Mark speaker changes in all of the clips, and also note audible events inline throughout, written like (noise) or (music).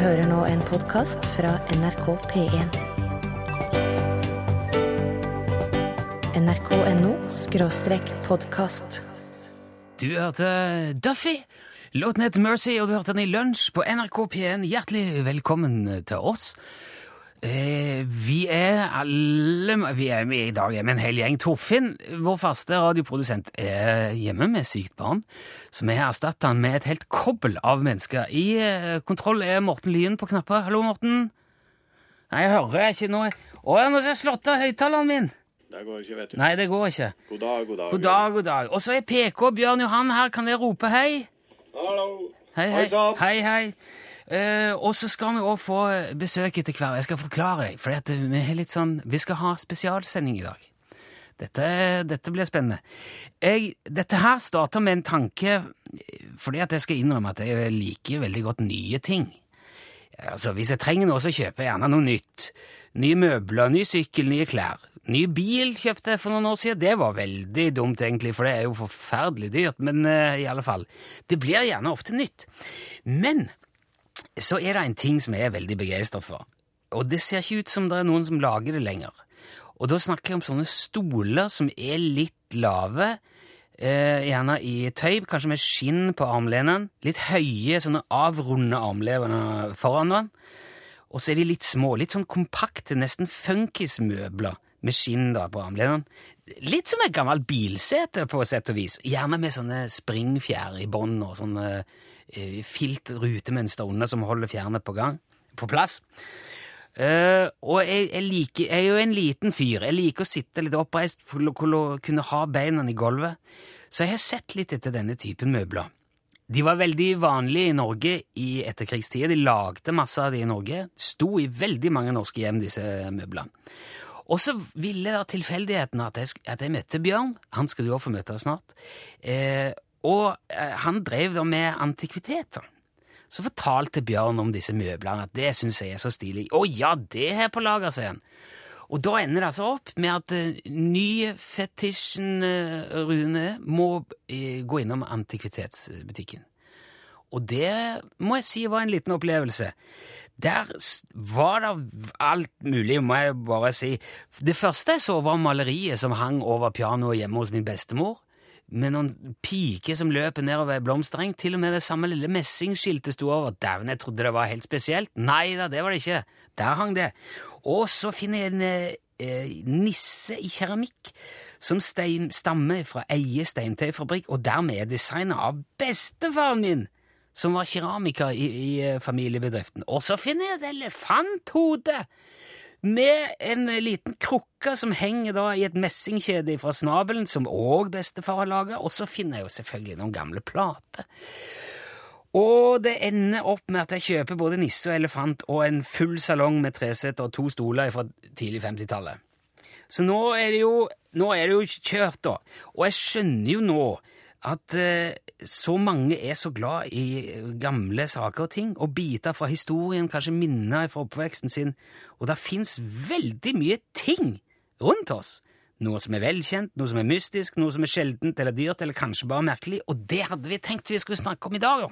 Speaker 1: hører nå en podkast fra NRK P1. nrk.no skråstrek podkast.
Speaker 2: Du hørte Duffy. Låten heter Mercy, og du hørte den i lunsj på NRK P1. Hjertelig velkommen til oss. Eh, vi er alle vi er med I dag er vi en hel gjeng. Torfinn, vår faste radioprodusent, er hjemme med sykt barn. Så vi har erstatta han med et helt kobbel av mennesker. I eh, kontroll er Morten Lyen på knapper. Hallo, Morten. Nei, jeg hører ikke noe. Å, ja, nå har jeg slått av høyttaleren min.
Speaker 3: Det går ikke, vet du.
Speaker 2: Nei, det går ikke.
Speaker 3: God dag, god dag.
Speaker 2: God dag, god dag. Og så er PK Bjørn Johan her. Kan dere rope hei?
Speaker 3: Hallo.
Speaker 2: Hei. Hei
Speaker 3: hei,
Speaker 2: hei. Eh, og så skal vi òg få besøk etter hvert. Jeg skal forklare deg, for vi, sånn, vi skal ha spesialsending i dag. Dette, dette blir spennende. Jeg, dette her starter med en tanke fordi at jeg skal innrømme at jeg liker veldig godt nye ting. Altså, Hvis jeg trenger noe, så kjøper jeg gjerne noe nytt. Nye møbler, ny sykkel, nye klær. Ny bil kjøpte jeg for noen år siden. Det var veldig dumt, egentlig, for det er jo forferdelig dyrt. Men uh, i alle fall. Det blir gjerne ofte nytt. Men så er det en ting som jeg er veldig begeistra for. Og det ser ikke ut som det er noen som lager det lenger. Og da snakker jeg om sånne stoler som er litt lave, eh, gjerne i tøy, kanskje med skinn på armlenene. Litt høye, sånne avrunde armlener foran den. Og så er de litt små, litt sånn kompakte, nesten funkismøbler med skinn da på armlenene. Litt som et gammelt bilsete, på sett og vis. Gjerne med sånne springfjær i bånn og sånne eh, filt-rutemønster under som holder fjernet på gang, på plass. Uh, og jeg, jeg, liker, jeg er jo en liten fyr. Jeg liker å sitte litt oppreist for å kunne ha beina i gulvet. Så jeg har sett litt etter denne typen møbler. De var veldig vanlige i Norge i etterkrigstida. De lagde masse av de i Norge. Sto i veldig mange norske hjem, disse møblene. Og så ville da tilfeldigheten at jeg, at jeg møtte Bjørn. Han skal du også få møte snart. Eh, og eh, han drev da med antikviteter. Så fortalte Bjørn om disse møblene, at det syns jeg er så stilig. Å ja, det er på lager, sier han. Og da ender det altså opp med at uh, nyfetisjen uh, Rune må eh, gå innom antikvitetsbutikken. Og det må jeg si var en liten opplevelse. Der var det alt mulig, må jeg bare si. Det første jeg så, var maleriet som hang over pianoet hjemme hos min bestemor, med noen piker som løper nedover ei blomstereng. Til og med det samme lille messingskiltet sto over. Dæven, jeg trodde det var helt spesielt. Nei da, det var det ikke. Der hang det. Og så finner jeg en eh, eh, nisse i keramikk som stein, stammer fra Eie steintøyfabrikk, og dermed er designet av bestefaren min som var keramiker i, i eh, familiebedriften. Og så finner jeg et elefanthode med en liten krukke som henger da i et messingkjede fra snabelen, som òg bestefar har laga, og så finner jeg jo selvfølgelig noen gamle plater. Og det ender opp med at jeg kjøper både nisse og elefant og en full salong med treseter og to stoler fra tidlig 50-tallet. Så nå er, jo, nå er det jo kjørt, da. Og jeg skjønner jo nå at eh, så mange er så glad i gamle saker og ting, og biter fra historien, kanskje minner fra oppveksten sin, og det fins veldig mye ting rundt oss. Noe som er velkjent, noe som er mystisk, noe som er sjeldent eller dyrt, eller kanskje bare merkelig, og det hadde vi tenkt vi skulle snakke om i dag, jo!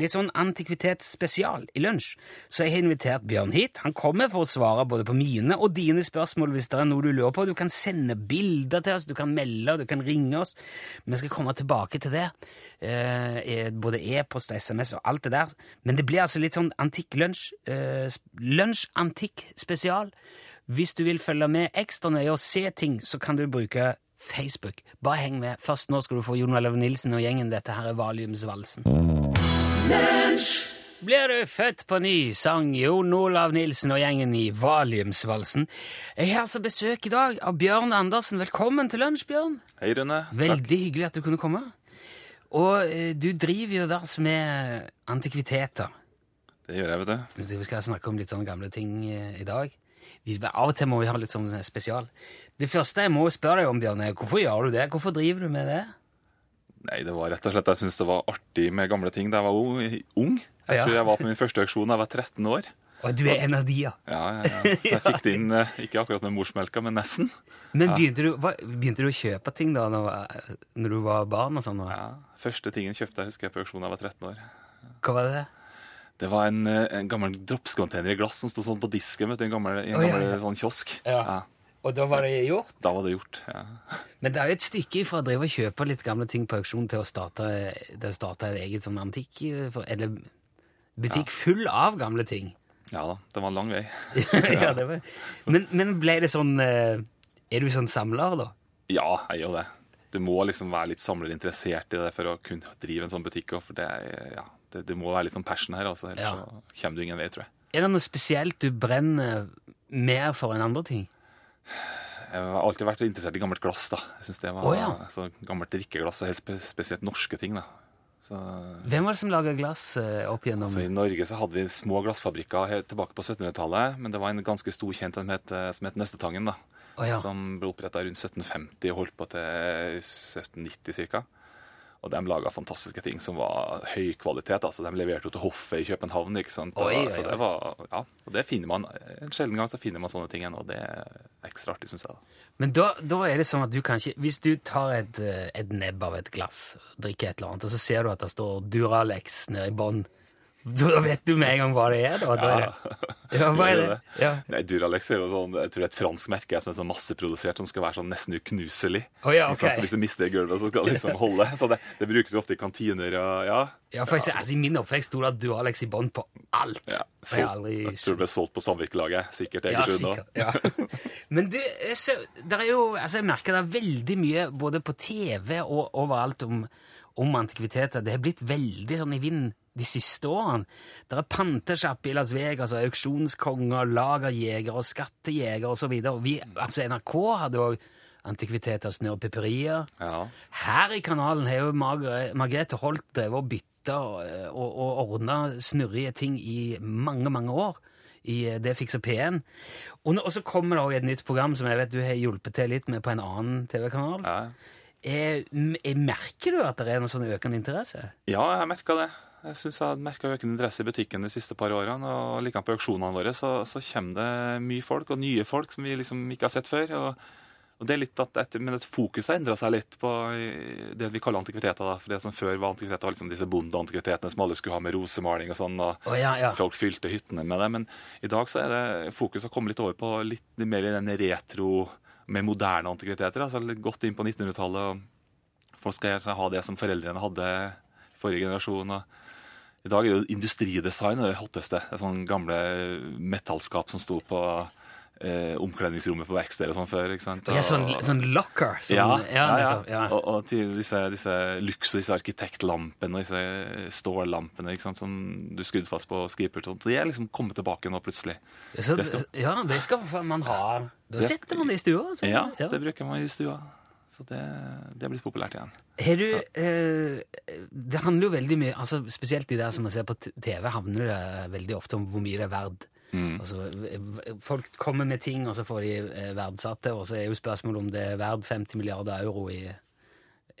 Speaker 2: Litt sånn antikvitetsspesial i lunsj. Så jeg har invitert Bjørn hit. Han kommer for å svare både på mine og dine spørsmål hvis det er noe du lurer på. Du kan sende bilder til oss, du kan melde, du kan ringe oss. Vi skal komme tilbake til det. Eh, både e-post og SMS og alt det der. Men det blir altså litt sånn antikk-lunsj. Eh, Lunsj-antikk-spesial. Hvis du vil følge med ekstra nøye og se ting, så kan du bruke Facebook. Bare heng med. Først nå skal du få Jon Olav Nilsen og gjengen. Dette her er Valiumsvalsen. Blir du født på ny, sang Jon Olav Nilsen og gjengen i Valiumsvalsen. Jeg har altså besøk i dag av Bjørn Andersen. Velkommen til lunsj, Bjørn.
Speaker 4: Hei, Rune.
Speaker 2: Veldig hyggelig at du kunne komme. Og eh, du driver jo der med antikviteter.
Speaker 4: Det gjør jeg, vet du.
Speaker 2: Vi skal snakke om litt sånne gamle ting eh, i dag. Vi, av og til må vi ha litt sånn spesial. Det første jeg må spørre deg om, Bjørn, er hvorfor gjør du det? Hvorfor driver du med det?
Speaker 4: Nei, det var rett og slett jeg syntes det var artig med gamle ting da jeg var ung. Jeg
Speaker 2: Ja.
Speaker 4: tror jeg var på min første auksjon da jeg var 13 år.
Speaker 2: Og du er en av de, ja.
Speaker 4: Ja, ja, ja. Så jeg (laughs) fikk det inn, eh, ikke akkurat med morsmelka, men nesten.
Speaker 2: Men begynte du, hva, begynte du å kjøpe ting da når du var barn og sånn?
Speaker 4: Ja. Første tingen kjøpte jeg, husker jeg, på auksjon da jeg var 13 år.
Speaker 2: Hva var det?
Speaker 4: Det var en, eh, en gammel dropscontainer i glass som sto sånn på disken vet du, i en gammel, i en
Speaker 2: Å, ja, ja.
Speaker 4: sånn kiosk.
Speaker 2: Ja. Og da var det gjort?
Speaker 4: Da var det gjort. ja.
Speaker 2: Men det er jo et stykke fra å drive og kjøpe litt gamle ting på auksjon til å starte, til å starte et eget sånn antikk Eller butikk full av gamle ting.
Speaker 4: Ja da, det var en lang vei. (laughs)
Speaker 2: ja, det var. Men, men ble det sånn eh, Er du sånn samler, da?
Speaker 4: Ja, jeg gjør det. Du må liksom være litt samlerinteressert i det for å kunne drive en sånn butikk. For det, er- ja, det, det må være litt sånn passion her, altså, ellers
Speaker 2: Ja.
Speaker 4: så kommer du ingen vei, tror jeg.
Speaker 2: Er det noe spesielt du brenner mer for enn andre ting?
Speaker 4: Jeg har alltid vært interessert i gammelt glass. da. Jeg synes det var
Speaker 2: oh, ja.
Speaker 4: så Gammelt drikkeglass, og helt spe spesielt norske ting. da. Så,
Speaker 2: Hvem var det som laga glass eh, opp gjennom
Speaker 4: altså, I Norge så hadde vi små glassfabrikker tilbake på 1700-tallet, men det var en ganske stor kjent som het, som het Nøstetangen. da.
Speaker 2: Oh, ja.
Speaker 4: Som ble oppretta rundt 1750 og holdt på til 1790 ca. Og de laga fantastiske ting som var høy kvalitet. altså De leverte jo til hoffet i København. ikke sant? Oi,
Speaker 2: Oi, oi,
Speaker 4: Så det var, ja, og det finner man, En sjelden gang så finner man sånne ting igjen, og det er ekstra artig, syns jeg.
Speaker 2: Men da, da er det sånn at du kan ikke Hvis du tar et, eh, et nebb av et glass, drikker et eller annet, og så ser du at det står Duralex nede i bånn, da vet du med en gang hva det er, da? da er det, ja, (laughs) hva er
Speaker 4: Det
Speaker 2: Ja.
Speaker 4: Nei, Duralex er jo sånn, jeg tror det er et fransk merke som er sånn masseprodusert, som skal være sånn nesten uknuselig.
Speaker 2: Å ja,
Speaker 4: okay. Så hvis du mister gulvet, så skal det liksom (laughs) holde. Så det, det brukes jo ofte i kantiner. Og, ja,
Speaker 2: Ja, for eksempel, altså, I min oppvekst sto det Duralex i bånn på alt.
Speaker 4: ja,
Speaker 2: jeg
Speaker 4: solgt,
Speaker 2: aldri
Speaker 4: jeg tror det ble solgt på samvirkelaget. Sikkert
Speaker 2: Ja,
Speaker 4: Egersund nå.
Speaker 2: sikkert. Ja. (laughs) Men du, så, er jo, altså jeg merker det er veldig mye både på TV og overalt om, om antikviteter. Det har blitt veldig sånn i vinden de siste årene. Det er pantesjappe i Las Vegas, og auksjonskonger, lagerjegere og skattejegere osv. Altså NRK hadde òg antikviteter, snørrpiperier.
Speaker 4: Ja.
Speaker 2: Her i kanalen har jo Margre- Margrethe Holt drevet og bytta og, og, og ordna snurrige ting i mange, mange år. I Det fikser P1. Og, og så kommer det også et nytt program som jeg vet du har hjulpet til litt med på en annen TV-kanal.
Speaker 4: Ja.
Speaker 2: Eh, m- eh, merker du at det er noen sånn økende interesse?
Speaker 4: Ja, jeg merker det. Jeg synes jeg har merka økende interesse i butikken de siste par årene. Og likevel på auksjonene våre så, så kommer det mye folk, og nye folk som vi liksom ikke har sett før. Og, og det er litt at et, Men et fokus har endra seg litt på det vi kaller antikviteter. da, for Det som før var antikviteter, var liksom disse bondeantikvitetene som alle skulle ha med rosemaling og sånn. og
Speaker 2: oh, ja, ja.
Speaker 4: Folk fylte hyttene med det. Men i dag så er det fokuset å kommet litt over på litt mer i den retro, mer moderne antikviteter. altså Gått inn på 1900-tallet. og Folk skal ha det som foreldrene hadde i forrige generasjon. og I dag er jo industridesign det hotteste. Det er sånne gamle metallskap som sto på eh, omkledningsrommet på verksteder og sånn før. ikke sant?
Speaker 2: Ja, sånn, sånn locker. Sånn,
Speaker 4: ja, ja, ja.
Speaker 2: ja.
Speaker 4: Og, og til disse, disse og disse arkitektlampene og disse stållampene ikke sant, som du skrudde fast på skrivepult. og. De er liksom kommet tilbake nå plutselig.
Speaker 2: Så,
Speaker 4: det skal-
Speaker 2: ja, det skal man ha. Da setter man det i stua. så-
Speaker 4: Ja, det bruker man i stua. Så det, det er blitt populært igjen.
Speaker 2: Har du eh, Det handler jo veldig mye altså Spesielt de der som man ser på TV, handler det veldig ofte om hvor mye det er verdt.
Speaker 4: Mm.
Speaker 2: Altså, folk kommer med ting, og så får de eh, verdsatt det, og så er jo spørsmålet om det er verdt 50 milliarder euro i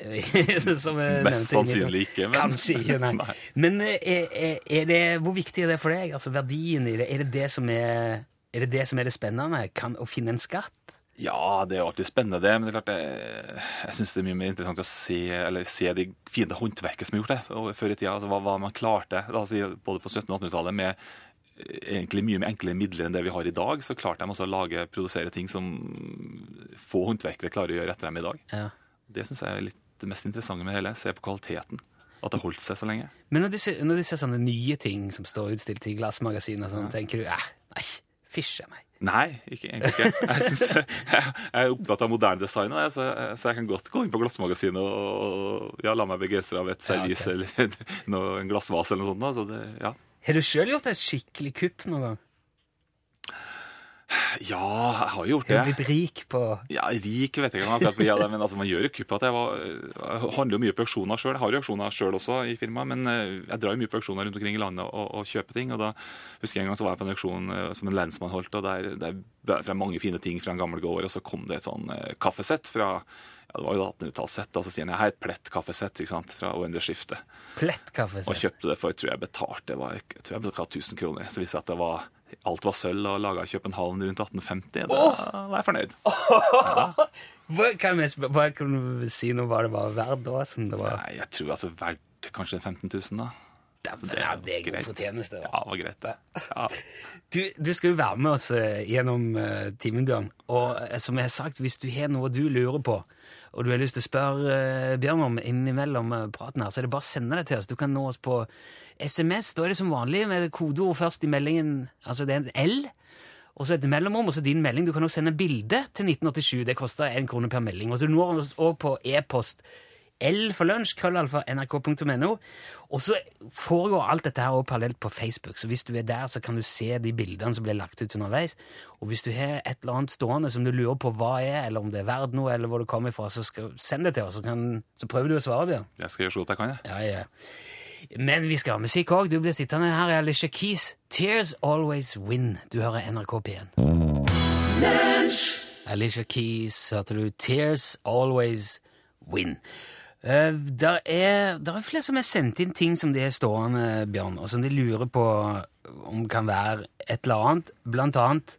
Speaker 2: (laughs)
Speaker 4: Mest sannsynlig ikke, men
Speaker 2: Kanskje ikke, nei. (laughs)
Speaker 4: Nei.
Speaker 2: Men eh, er, er- det, hvor viktig er det for deg? Altså Verdien i det? Er det det som er, er det, det, som er det spennende? Kan, å finne en skatt?
Speaker 4: Ja, det er jo alltid spennende, det. Men det er klart jeg, jeg syns det er mye mer interessant å se, eller se de fine håndverket som er gjort det, før i tida. Altså, hva, hva man klarte altså, både på 1700- og 1800-tallet med egentlig mye enklere midler enn det vi har i dag, så klarte de også å lage, produsere ting som få håndverkere klarer å gjøre etter dem i dag.
Speaker 2: Ja.
Speaker 4: Det syns jeg er litt det mest interessante med det hele. Se på kvaliteten. At det holdt seg så lenge.
Speaker 2: Men når du, ser, når du ser sånne nye ting som står utstilt i glassmagasin, og sånn, tenker du eh, nei, fysj meg.
Speaker 4: Nei, ikke, egentlig ikke. Jeg, synes, jeg, jeg er opptatt av moderne design, så, så jeg kan godt gå inn på glassmagasinet og, og ja, la meg begeistre av et
Speaker 2: Ja,
Speaker 4: okay. eller (laughs) en glassvase eller noe sånt. Så det, ja.
Speaker 2: Har du sjøl gjort et skikkelig kupp noen gang?
Speaker 4: ja, jeg har jo gjort
Speaker 2: Har du
Speaker 4: det.
Speaker 2: blitt rik på
Speaker 4: Ja, Rik vet jeg ikke om jeg blir det, men altså, man gjør jo kupp. at Jeg, var, jeg handler jo mye på auksjoner sjøl. Jeg har jo auksjoner sjøl også i firmaet, men eh, jeg drar jo mye på auksjoner rundt omkring i landet og, og kjøper ting. og da husker jeg En gang så var jeg på en auksjon eh, som en lensmann holdt, og der, der ble det frem mange fine ting fra en gammel gård, og så kom det et sånn eh, kaffesett fra ja, det var jo 1800-tallssett, og så sier han jeg har et plettkaffesett ikke sant, fra århundreskiftet.
Speaker 2: Plettkaffesett?
Speaker 4: Og kjøpte det for jeg tror jeg betalte det var, jeg tror jeg betalte 1000 kroner. Så viste det at det var, alt var sølv og laga i København rundt 1850. Da var jeg fornøyd. (laughs)
Speaker 2: Hva kan, kan du si nå hva det var verdt da? Som det var?
Speaker 4: Nei, jeg tror altså verdt kanskje 15 000, da.
Speaker 2: Dæven,
Speaker 4: Så
Speaker 2: det er god fortjeneste. da.
Speaker 4: Ja, det var greit, det. Ja. (laughs)
Speaker 2: Du, du skal jo være med oss eh, gjennom uh, timen, Bjørn. Og eh, som jeg har sagt, hvis du har noe du lurer på, og du har lyst til å spørre eh, Bjørn om innimellom eh, praten her, så er det bare å sende det til oss. Du kan nå oss på SMS. Da er det som vanlig med kodeord først i meldingen. Altså det er en L, og så et mellomrom, og så din melding. Du kan også sende bilde til 1987. Det koster én krone per melding. Og så når vi oss også på e-post L for lunsj, krøllalfa, nrk.no. Og så foregår alt dette her også parallelt på Facebook, så hvis du er der, så kan du se de bildene som blir lagt ut underveis. Og hvis du har et eller annet stående som du lurer på hva er, eller om det er verdt noe, eller hvor det kommer fra, så skal, send det til oss, så, kan, så prøver du å svare, Bjørn.
Speaker 4: Jeg skal gjøre så godt jeg kan, jeg.
Speaker 2: Ja, ja. Men vi skal ha musikk òg. Du blir sittende her i Alicia Keys. Tears Always Win. Du hører NRK P1. Alicia Keys, hørte du. Tears Always Win. Uh, der, er, der er flere som har sendt inn ting som de har stående, Bjørn, og som de lurer på om kan være et eller annet. Blant annet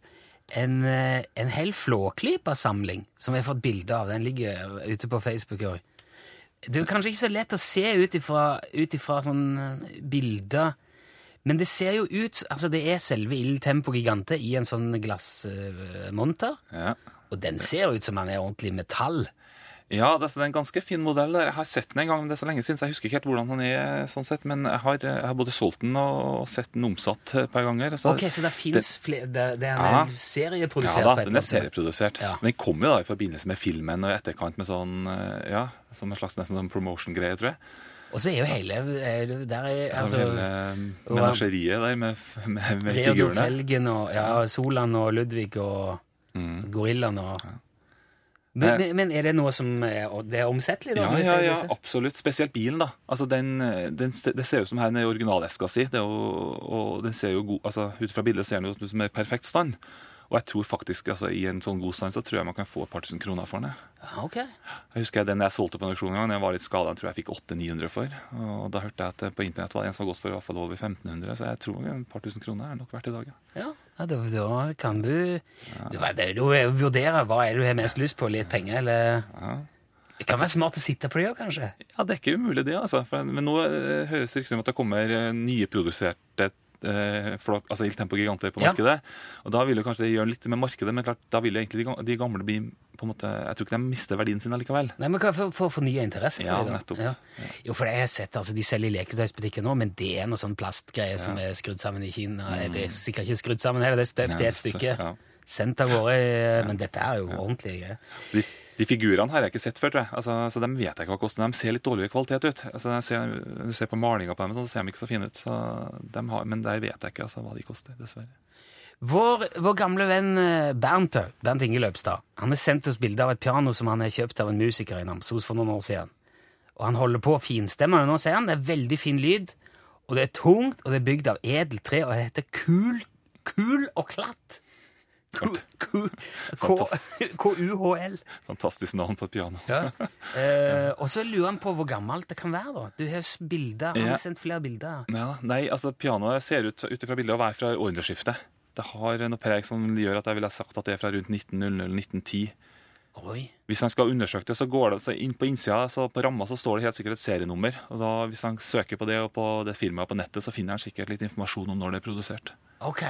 Speaker 2: en, eh, en hel Flåklypa-samling som vi har fått bilde av. Den ligger ute på Facebook Også. Det er kanskje ikke så lett å se ut ifra, ut sånne bilder, men det ser jo ut Altså, det er selve Il Tempo Gigante i en sånn glassmonter,
Speaker 4: Ja.
Speaker 2: og den ser ut som han er ordentlig metall.
Speaker 4: Ja, det er en ganske fin modell. Jeg har sett den en gang, men det er så lenge siden, så jeg husker ikke helt hvordan den er. sånn sett, Men jeg har, jeg har både solgt den og sett den omsatt et par ganger. Så
Speaker 2: Ok, så det fins flere Det, det er
Speaker 4: Ja.
Speaker 2: en serieprodusert
Speaker 4: ja da, den er serieprodusert.
Speaker 2: Ja.
Speaker 4: Men den kom jo da i forbindelse med filmen og i etterkant med sånn eh, Ja, som en slags nesten sånn promotion-greie, tror jeg.
Speaker 2: Og så er jo hele er- Der er
Speaker 4: Altså, hele menasjeriet der med, med, med
Speaker 2: Reodor. Felgen og ja, Solan og Ludvig og
Speaker 4: Mm.
Speaker 2: Gorillaen og men, men, men er det noe som er, det er omsettelig, da?
Speaker 4: Ja, ja, ja, absolutt. Spesielt bilen, da. Altså, den, den, det ser ut som her den er originaleska si. Det jo, og den ser jo god, altså, Ut fra bildet ser den ut som er i perfekt stand. Og jeg tror faktisk, altså, i en sånn god stand så tror jeg man kan få et par tusen kroner for den.
Speaker 2: Ok.
Speaker 4: Jeg husker Den jeg solgte på en auksjon en gang, den var litt skada, tror jeg jeg fikk 800-900 for. Og da hørte jeg at på internett var det en som var gått for i hvert fall over 1500, så jeg tror et par tusen kroner er nok verdt i dag. Ja.
Speaker 2: Ja, da, da kan du Du, du vurderer hva er det du har mest lyst på, litt penger, eller
Speaker 4: Ja.
Speaker 2: Det kan være smart å sitte på det òg, kanskje.
Speaker 4: Ja, det er ikke umulig det, altså. For, men nå eh, høres det rykter om at det kommer eh, nyproduserte eh, flak, altså Il Tempo Giganter på
Speaker 2: Ja.
Speaker 4: markedet. Og da vil jo kanskje det gjøre litt med markedet, men klart, da vil jo egentlig de, gamle bli på en måte, Jeg tror ikke de mister verdien sin allikevel.
Speaker 2: Nei, men for, For, for nye interesse for
Speaker 4: Ja,
Speaker 2: det, da.
Speaker 4: nettopp.
Speaker 2: Jo, for det har jeg sett, altså, De selger i leketøysbutikker nå, men det er noe sånn plastgreie som er skrudd sammen i Kina. Det er sikkert ikke skrudd sammen heller, det er støpt i et stykke.
Speaker 4: ja.
Speaker 2: Sendt av gårde. i- Men dette er jo ordentlige greier.
Speaker 4: De, figurene har jeg ikke sett før, tror jeg. Altså, så de vet jeg ikke hva koster. De ser litt dårligere kvalitet ut. Altså, jeg ser, ser på malinga på dem, så ser de ikke så fine ut. Så har, men der vet jeg ikke altså, hva de koster, dessverre.
Speaker 2: Vår, vår gamle venn eh, Bernt, Bernt Inge Løpstad han har sendt oss bilde av et piano som han har kjøpt av en musiker i Namsos for noen år siden. Og Han holder på å finstemme det nå, sier han. Det er veldig fin lyd, og det er tungt, og det er bygd av edelt tre, og det heter Kul, kul og klatt. K-U-H-L. (laughs)
Speaker 4: Fantastisk navn på et piano.
Speaker 2: Ja. (laughs) Eh, og så lurer han på hvor gammelt det kan være. da. Du har bilder, Han har sendt flere bilder.
Speaker 4: Ja, nei, altså Pianoet ser ut ut fra bildet å være fra århundreskiftet. Det har noe preg som gjør at jeg ville ha sagt at det er fra rundt 1900-1910.
Speaker 2: Oi.
Speaker 4: Hvis han skal undersøke det, så går det så inn på innsida, så på ramma så står det helt sikkert et serienummer. Og da, Hvis han søker på det og på det firmaet på nettet, så finner han sikkert litt informasjon om når det er produsert.
Speaker 2: Ok.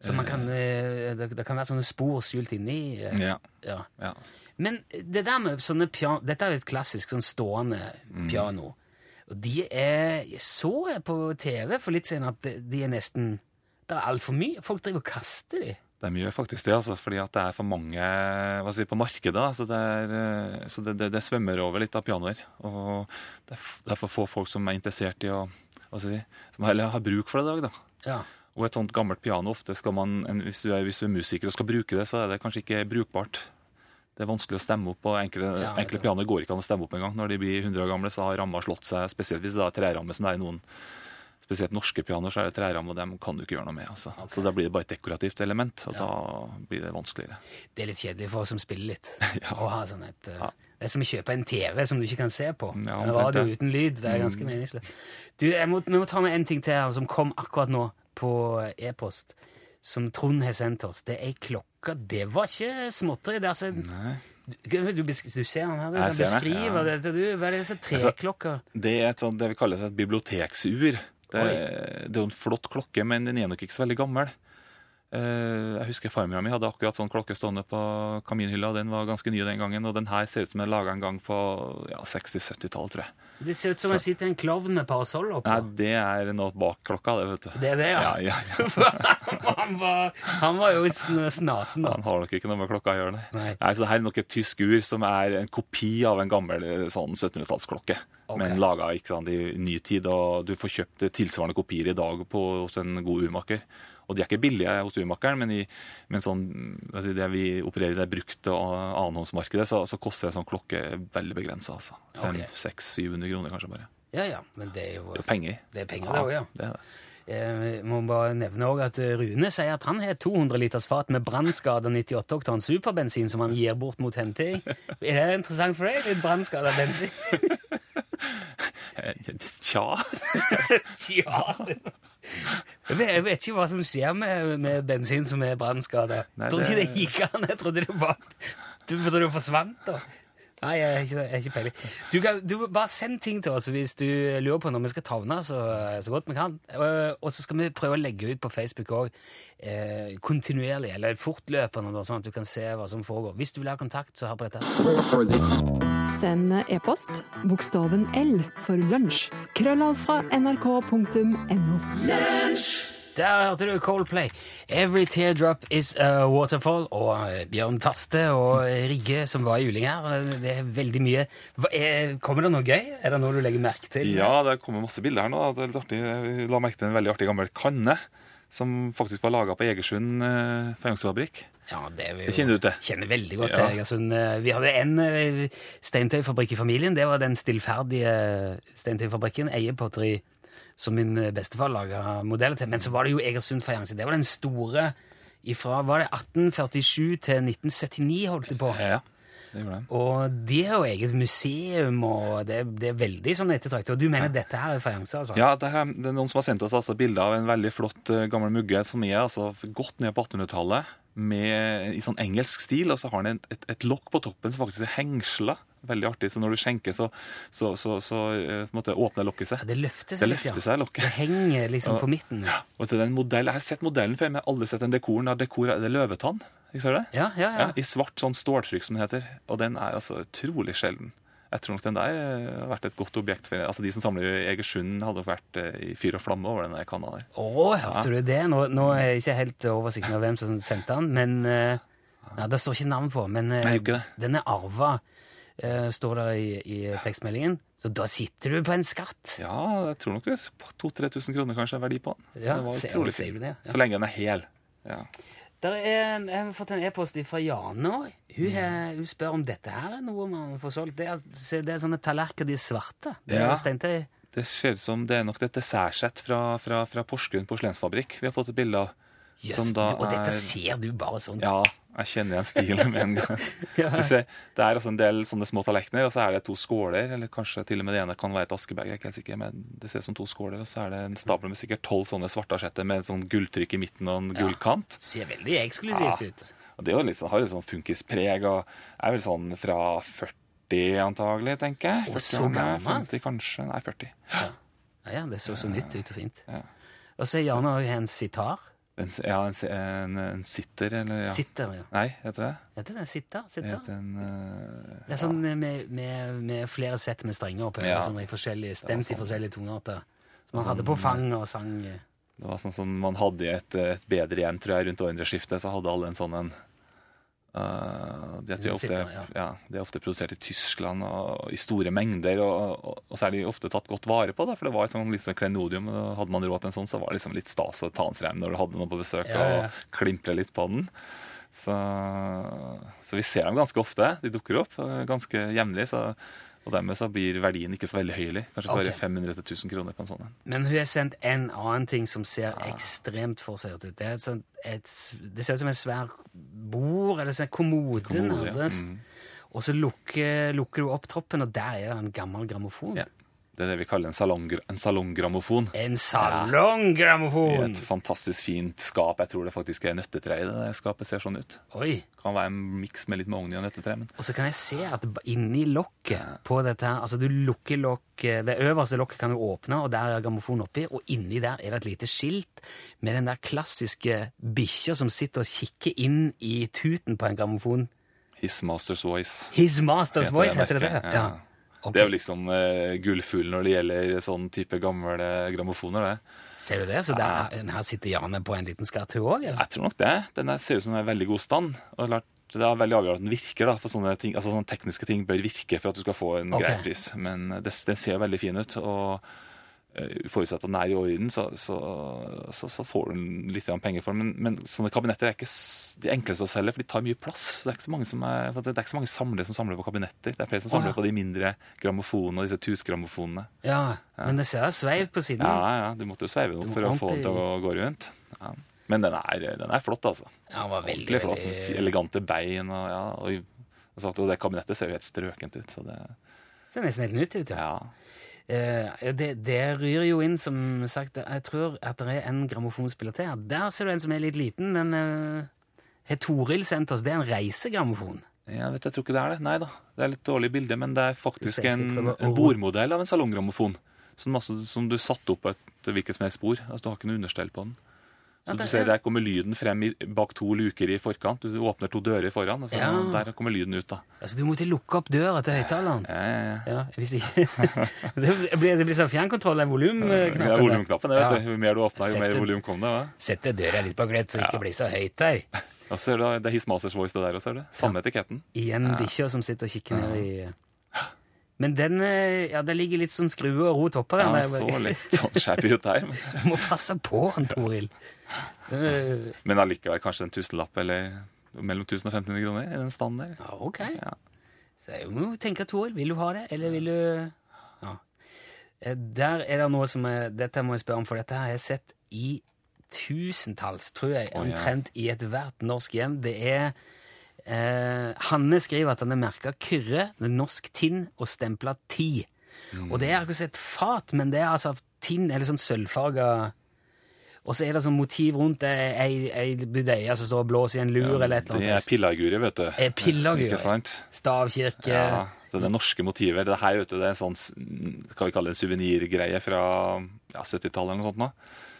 Speaker 2: Så man kan, eh, det, det kan være sånne spor skjult inni eh,
Speaker 4: Ja,
Speaker 2: ja.
Speaker 4: ja.
Speaker 2: Men det der med sånne piano Dette er jo et klassisk sånn stående
Speaker 4: Mm.
Speaker 2: piano. Og de er Jeg så jeg på TV for litt siden at de, er nesten Det er altfor mye. Folk driver og kaster de.
Speaker 4: De gjør faktisk det, altså, fordi at det er for mange hva si, på markedet. Så, det, er, eh, så det, det, det svømmer over litt av pianoer. Og det er, er for få folk som er interessert i å hva si, som har, har bruk for det i dag. da.
Speaker 2: Ja.
Speaker 4: Og et sånt gammelt piano, ofte skal man, hvis, du er, hvis du er musiker og skal bruke det, så er det kanskje ikke brukbart. Det er vanskelig å stemme opp, og enkle,
Speaker 2: Ja,
Speaker 4: enkle pianoer går ikke an å stemme opp engang. Når de blir 100 år gamle, så har ramma slått seg, spesielt hvis det er treramme, som det er i noen Spesielt norske pianoer, så er det treramme, og dem kan du ikke gjøre noe med. altså. Så da blir det bare et dekorativt element, og da blir det vanskeligere.
Speaker 2: Det er litt kjedelig for oss som spiller litt. (laughs)
Speaker 4: Ja.
Speaker 2: Å ha sånn et, eh,
Speaker 4: Ja.
Speaker 2: Det er som å kjøpe en TV som du ikke kan se på.
Speaker 4: Ja,
Speaker 2: en radio
Speaker 4: det.
Speaker 2: uten lyd. Det er
Speaker 4: Mm.
Speaker 2: meningsløst. Du, må, Vi må ta med en ting til her som kom akkurat nå på e-post. Som Trond har sendt oss. Det er ei klokke. Det var ikke småtteri. Det er altså
Speaker 4: Nei.
Speaker 2: Du, du, ser den her, du
Speaker 4: Jeg
Speaker 2: kan beskrive
Speaker 4: ja.
Speaker 2: dette. Du, hva er det disse
Speaker 4: Altså,
Speaker 2: treklokker?
Speaker 4: Det er et sånt, det vi kaller et biblioteksur. Det, det er en flott klokke, men den er nok ikke så veldig gammel. Eh, jeg husker farmora mi hadde akkurat sånn klokke stående på kaminhylla. Den var ganske ny den gangen, og den her ser ut som den er laga en gang på ja, 60-70-tallet, tror jeg.
Speaker 2: Det ser ut som det sitter en klovn med parasoll oppå.
Speaker 4: Nei, det er noe bak klokka, det, vet du.
Speaker 2: Det er det, ja.
Speaker 4: Ja, ja, (laughs)
Speaker 2: han, var, han var jo sn- snasen, da.
Speaker 4: Han har nok ikke noe med klokka å gjøre, nei.
Speaker 2: Nei.
Speaker 4: Nei, så det her er nok et tysk ur som er en kopi av en gammel sånn 1700-tallsklokke.
Speaker 2: Okay.
Speaker 4: Men laga i ny tid, og du får kjøpt tilsvarende kopier i dag på, hos en god urmaker. Og de er ikke billige hos urmakeren, men, i, men sånn, si, det vi opererer i det brukte annenhåndsmarkedet, så, så koster en sånn klokke veldig begrensa. Altså.
Speaker 2: Ok.
Speaker 4: 500-700 kroner kanskje bare.
Speaker 2: Ja, ja, men det er jo
Speaker 4: Det er penger.
Speaker 2: Det er penger, det òg, ja.
Speaker 4: Det er det.
Speaker 2: Jeg må bare nevne også at Rune sier at han har 200 liters fat med brannskada 98 oktan superbensin som han gir bort mot henting. Er det interessant for deg? Litt brannskada bensin? (laughs) (laughs)
Speaker 4: Tja.
Speaker 2: Tja. Jeg vet, ikke hva som skjer med, med bensin som er brannskada. Trodde ikke
Speaker 4: det
Speaker 2: gikk an. Jeg trodde det bare Du trodde det forsvant, da. Nei, jeg har ikke, jeg har ikke peiling. Du kan du bare send ting til oss hvis du lurer på når vi skal tavne så, så godt vi kan. Og, og så skal vi prøve å legge ut på Facebook òg eh, kontinuerlig, eller fortløpende, da, sånn at du kan se hva som foregår. Hvis du vil ha kontakt, så hør på dette.
Speaker 5: Send e-post bokstaven L for lunsj. Krøllav fra nrk.no.
Speaker 2: Der hørte du Coldplay. Every teardrop is a waterfall. Og eh, Bjørn Taste og Rigge som var i juling her. eh, Det er veldig mye. Hva er, kommer det noe gøy? Er det noe du legger merke til?
Speaker 4: Ja, det kommer masse bilder her nå. Det er litt artig. Jeg la merke til en veldig artig gammel kanne. Som faktisk var laga på Egersund eh, fajansefabrikk.
Speaker 2: Ja, det, jo-
Speaker 4: Det kjenner du til?
Speaker 2: Kjenner veldig godt
Speaker 4: Ja.
Speaker 2: til. Egersund. Eh, Vi hadde en eh, steintøyfabrikk i familien. Det var den stillferdige steintøyfabrikken, Eie Potteri, som min eh, bestefar laga modeller til. Men så var det jo Egersund fajanse. Det var den store ifra var det 1847 til 1979, holdt de på.
Speaker 4: Ja, det gjorde det.
Speaker 2: Og de har jo eget museum, og det, det er veldig sånn ettertraktet. Og du mener dette her er fajanse, altså?
Speaker 4: Ja, det, er noen som har sendt oss altså bilder av en veldig flott eh, gammel mugge som er altså godt ned på 1800-tallet, med- i sånn engelsk stil. Og så har den et, et, et lokk på toppen som faktisk er hengsla. Veldig artig. Så når du skjenker, så, så, så, så eh, måte åpner lokket seg.
Speaker 2: Ja, Det løfter
Speaker 4: Det
Speaker 2: seg litt,
Speaker 4: løfter
Speaker 2: ja.
Speaker 4: seg, lokket.
Speaker 2: Det henger liksom
Speaker 4: Ja.
Speaker 2: på midten. Ja,
Speaker 4: Og til den modell, Jeg har sett modellen før, men jeg har aldri sett den dekoren. av dekor, det er løvetann. Ikke ser du det?
Speaker 2: ja, ja.
Speaker 4: Ja, I svart sånn ståltrykk, som det heter. Og den er altså utrolig sjelden. Jeg tror nok den der eh, har vært et godt objekt for altså De som samler i Egersund, hadde vært eh, i fyr og flamme over den kanna der.
Speaker 2: Å, hørte du det? Nå, nå er jeg ikke helt oversikten av hvem som sendte den, men ja, Det står ikke navn på, men
Speaker 4: Nei,
Speaker 2: den er arva, eh, står det i, i tekstmeldingen. Så da sitter du på en skatt.
Speaker 4: Ja, jeg tror nok det er 2000-3000 kroner kanskje er verdi på den.
Speaker 2: Ja,
Speaker 4: det var utrolig fint.
Speaker 2: ja.
Speaker 4: Så lenge den er hel. Ja.
Speaker 2: Der er en, jeg har fått en e-post fra Jane òg. Hun, mm. hun spør om dette her er noe man får solgt. Det er, det er sånne tallerkener, de er svarte. Det er
Speaker 4: Ja. Det ser ut som det er nok et dessertsett fra, fra, fra Porsgrunn porselensfabrikk vi har fått et bilde av. Som da
Speaker 2: og dette
Speaker 4: er-
Speaker 2: ser du bare sånn.
Speaker 4: Ja, jeg kjenner igjen stilen med en gang. (laughs)
Speaker 2: Ja.
Speaker 4: Du ser, det er også en del sånne små tallerkener, og så er det to skåler, eller kanskje til og med det ene kan være et askebag, jeg er ikke helt sikker, men det ser ut som to skåler, og så er det en stabel med sikkert tolv sånne svartasjetter med sånn gulltrykk i midten og en
Speaker 2: Ja.
Speaker 4: gullkant.
Speaker 2: Ser veldig eksklusivt
Speaker 4: Ja.
Speaker 2: ut.
Speaker 4: Og det er jo sånn, har litt sånn funkispreg, og er vel sånn fra 40 antagelig, tenker jeg.
Speaker 2: Og så gammel?
Speaker 4: 50 kanskje, nei 40.
Speaker 2: Ja, ja, det så så nytt ut og fint.
Speaker 4: Ja.
Speaker 2: Og så er Jan òg en sitar.
Speaker 4: En, ja, en, en, en sitter, eller ja.
Speaker 2: Sitter, ja.
Speaker 4: Nei, heter det?
Speaker 2: Heter det sitter? Sitter?
Speaker 4: heter en uh,
Speaker 2: Det er sånn med, med, med flere sett med strenger oppe,
Speaker 4: Ja.
Speaker 2: sånn i forskjellige, stemt
Speaker 4: sånn.
Speaker 2: i forskjellige tonearter. Som man
Speaker 4: Sånn,
Speaker 2: hadde på fang og sang. eh.
Speaker 4: Det var sånn som man hadde i et, et bedre hjem, tror jeg, rundt århundreskiftet, så hadde alle en sånn en Uh, det, tror jeg ofte,
Speaker 2: ja.
Speaker 4: de, er ofte produsert i Tyskland og, i store mengder, og, og, og så er de ofte tatt godt vare på. Da, for det var et sånn litt sånn klenodium. Hadde man råd til en sånn, så var det liksom litt stas å ta den frem når du hadde noen på besøk,
Speaker 2: Ja, ja.
Speaker 4: og klimpre litt på den. Så, så vi ser dem ganske ofte. De dukker opp uh, ganske jevnlig. så- Og dermed så blir verdien ikke så veldig høylig. Kanskje bare
Speaker 2: okay.
Speaker 4: 500 til 1000 kroner på en sånn en.
Speaker 2: Men hun har sendt en annen ting som ser ekstremt forseggjort ut. Det, et sånt, et, det ser ut som en svær bord, eller sånn kommode,
Speaker 4: Kommode, ja. Mm.
Speaker 2: Og så lukker, lukker du opp troppen, og der er det en gammel grammofon.
Speaker 4: Ja. Det er det vi kaller en, salong, en salonggrammofon.
Speaker 2: En
Speaker 4: I
Speaker 2: salonggrammofon!
Speaker 4: et fantastisk fint skap. Jeg tror det faktisk er nøttetre i det skapet. ser sånn ut.
Speaker 2: Oi!
Speaker 4: Kan være en miks med litt mahogni og nøttetre. Men
Speaker 2: Og så kan jeg se at inni lokket på dette her Altså, du lukker lokket Det øverste lokket kan du åpne, og der er grammofonen oppi, og inni der er det et lite skilt med den der klassiske bikkja som sitter og kikker inn i tuten på en grammofon.
Speaker 4: His Master's Voice.
Speaker 2: His Master's
Speaker 4: heter
Speaker 2: Voice, heter det det? Ja. Ja.
Speaker 4: Det er jo liksom uh, gullfuglen når det gjelder sånn type gamle grammofoner. det.
Speaker 2: Ser du det? Så der, her sitter Jane på en liten skatt, hun òg?
Speaker 4: Jeg tror nok det. Den ser ut som den er i veldig god stand. Og klart, det er veldig avgjørende at den virker. da, for sånne, ting, altså sånne tekniske ting bør virke for at du skal få en
Speaker 2: okay.
Speaker 4: grei pris. Men det, den ser veldig fin ut. og eh, Forutsatt at den er i orden, så, så, så, så får du litt penger for den. Men, men sånne kabinetter er ikke de enkleste å selge, for de tar mye plass. Det er ikke så mange, som er, det er ikke så mange samlere som samler på kabinetter. Det er flere som samler
Speaker 2: oh, ja.
Speaker 4: på de mindre grammofonene og disse tutgrammofonene.
Speaker 2: Ja, men det ser sveiv på siden.
Speaker 4: Ja, ja, du måtte jo sveive den for å få den til å gå rundt. Ja. Men den er, den er flott, altså.
Speaker 2: Ja, den var veldig,
Speaker 4: Ordentlig flott.
Speaker 2: veldig
Speaker 4: Elegante bein. Og, ja, og, og, og det kabinettet ser jo helt strøkent ut. Så det,
Speaker 2: Ser nesten helt nytt ut, ja.
Speaker 4: ja.
Speaker 2: Eh, det, det ryr jo inn, som sagt, jeg tror at det er en grammofonspiller til. her. Der ser du en som er litt liten. Den eh, har Toril sendt oss. Det er en reisegrammofon.
Speaker 4: Jeg vet, jeg tror ikke det er det. Nei da. Det er litt dårlig bilde, men det er faktisk en, en bordmodell av en salonggrammofon. Som, altså, som du satte opp på et hvilket som helst spor. Altså, du har ikke noe understell på den. Så du ser
Speaker 2: er-
Speaker 4: Der kommer lyden frem i, bak to luker i forkant. Du åpner to dører foran, og så
Speaker 2: Ja.
Speaker 4: der kommer lyden ut. da.
Speaker 2: Altså, du måtte lukke opp døra til høyttaleren.
Speaker 4: Ja, ja, ja.
Speaker 2: Ja, hvis ikke. (laughs) det blir, det blir sånn fjernkontroll av
Speaker 4: er
Speaker 2: volumknappen.
Speaker 4: volumknappen.
Speaker 2: Ja.
Speaker 4: vet du. Jo mer du åpner, jo mer volum kom det. Ja.
Speaker 2: Sette døra litt på gløtt, så det ikke blir så høyt der.
Speaker 4: Ja, ser du, det er His Masters Voice, det der også, ser du. Samme etiketten.
Speaker 2: Igjen bikkja som sitter og kikker ned i Men den eh, ja, det ligger litt sånn skrue og rot oppå den.
Speaker 4: Ja,
Speaker 2: der.
Speaker 4: så litt sånn shabby ut der.
Speaker 2: Du (laughs) må passe på han, Toril. (laughs)
Speaker 4: Men allikevel kanskje en tusenlapp eller mellom 1000 og 1500 kroner i den standen der.
Speaker 2: Ja, ok.
Speaker 4: Ja.
Speaker 2: Så jeg må tenke, Toril, vil du ha det, eller vil du Ja. Eh, Der er det noe som er Dette må jeg spørre om, for dette har jeg sett i tusentalls, tror jeg,
Speaker 4: Å, ja.
Speaker 2: omtrent i ethvert norsk hjem. Det er eh, Hanne skriver at han er merka Kyrre, det er norsk tinn og stempla ti.
Speaker 4: Mm.
Speaker 2: Og det er akkurat et fat, men det er altså tinn, eller sånn sølvfarga Og så er det sånn motiv rundt det, ei, ei budeie som står og blåser i en lur, eller et eller
Speaker 4: Det
Speaker 2: annet.
Speaker 4: er pillarguri, vet du.
Speaker 2: Er pillarguri.
Speaker 4: Ikke sant?
Speaker 2: Stavkirke
Speaker 4: Ja, så det norske motiver. det her vet du, det er en sånn, skal vi kalle det en suvenirgreie fra ja, 70-tallet eller noe sånt nå.